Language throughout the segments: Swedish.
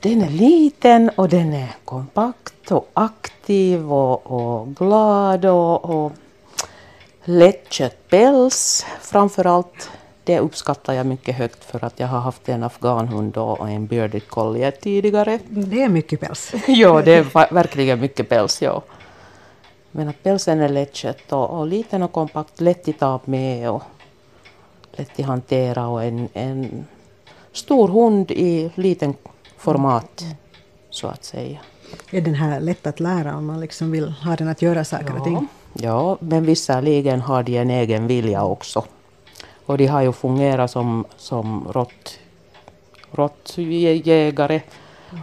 Den är liten och den är kompakt och aktiv och, och glad och, och lättkött päls framför allt. Det uppskattar jag mycket högt för att jag har haft en afghanhund och en bearded collie tidigare. Det är mycket päls. ja, det är verkligen mycket päls. Ja. Men att pälsen är lättkött och, och liten och kompakt, lätt att ta med och lätt att hantera och en, en stor hund i liten format så att säga. Är den här lätt att lära om man liksom vill ha den att göra saker ja. och ting? Ja, men visserligen har de en egen vilja också. Och de har ju fungerat som, som rått, råttjägare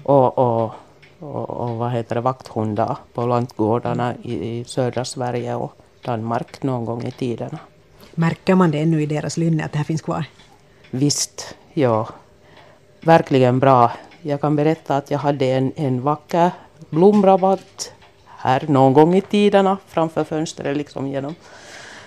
och, och, och, och, vad heter det, vakthundar på lantgårdarna i, i södra Sverige och Danmark någon gång i tiden. Märker man det ännu i deras lynne att det här finns kvar? Visst, ja. Verkligen bra. Jag kan berätta att jag hade en, en vacker blomrabatt här någon gång i tiderna framför fönstret liksom genom.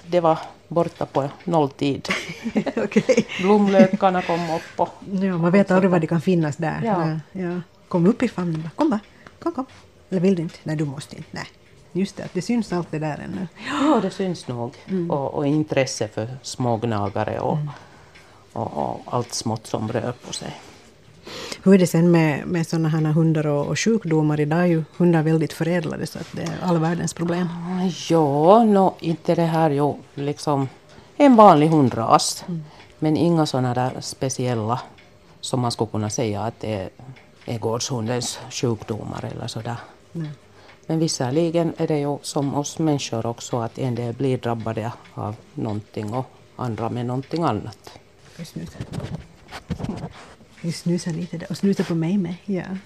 Det var borta på nolltid. okay. Blomlökarna kom upp. Och, ja, man vet aldrig var de kan finnas där. Ja. Ja. Kom upp i famnen Kom bara. Kom, kom. Eller vill du inte? Nej, du måste inte. Nej. Just det, det syns allt det där ännu. Ja, det syns nog. Mm. Och, och, intresse för smågnagare och, mm. och, och, allt smått som rör på sig. Hur är det sen med, med sådana här hundar och, och sjukdomar? Idag är ju hundar väldigt förädlade så att det är all världens problem. Ja, no, inte det här ju liksom en vanlig hundras. Mm. Men inga sådana där speciella som man skulle kunna säga att det är, är gårdshundens sjukdomar eller sådär. Mm. Men visserligen är det ju som oss människor också att en del blir drabbade av någonting och andra med någonting annat. Vi snusar lite där och snusar på mig med. Ja.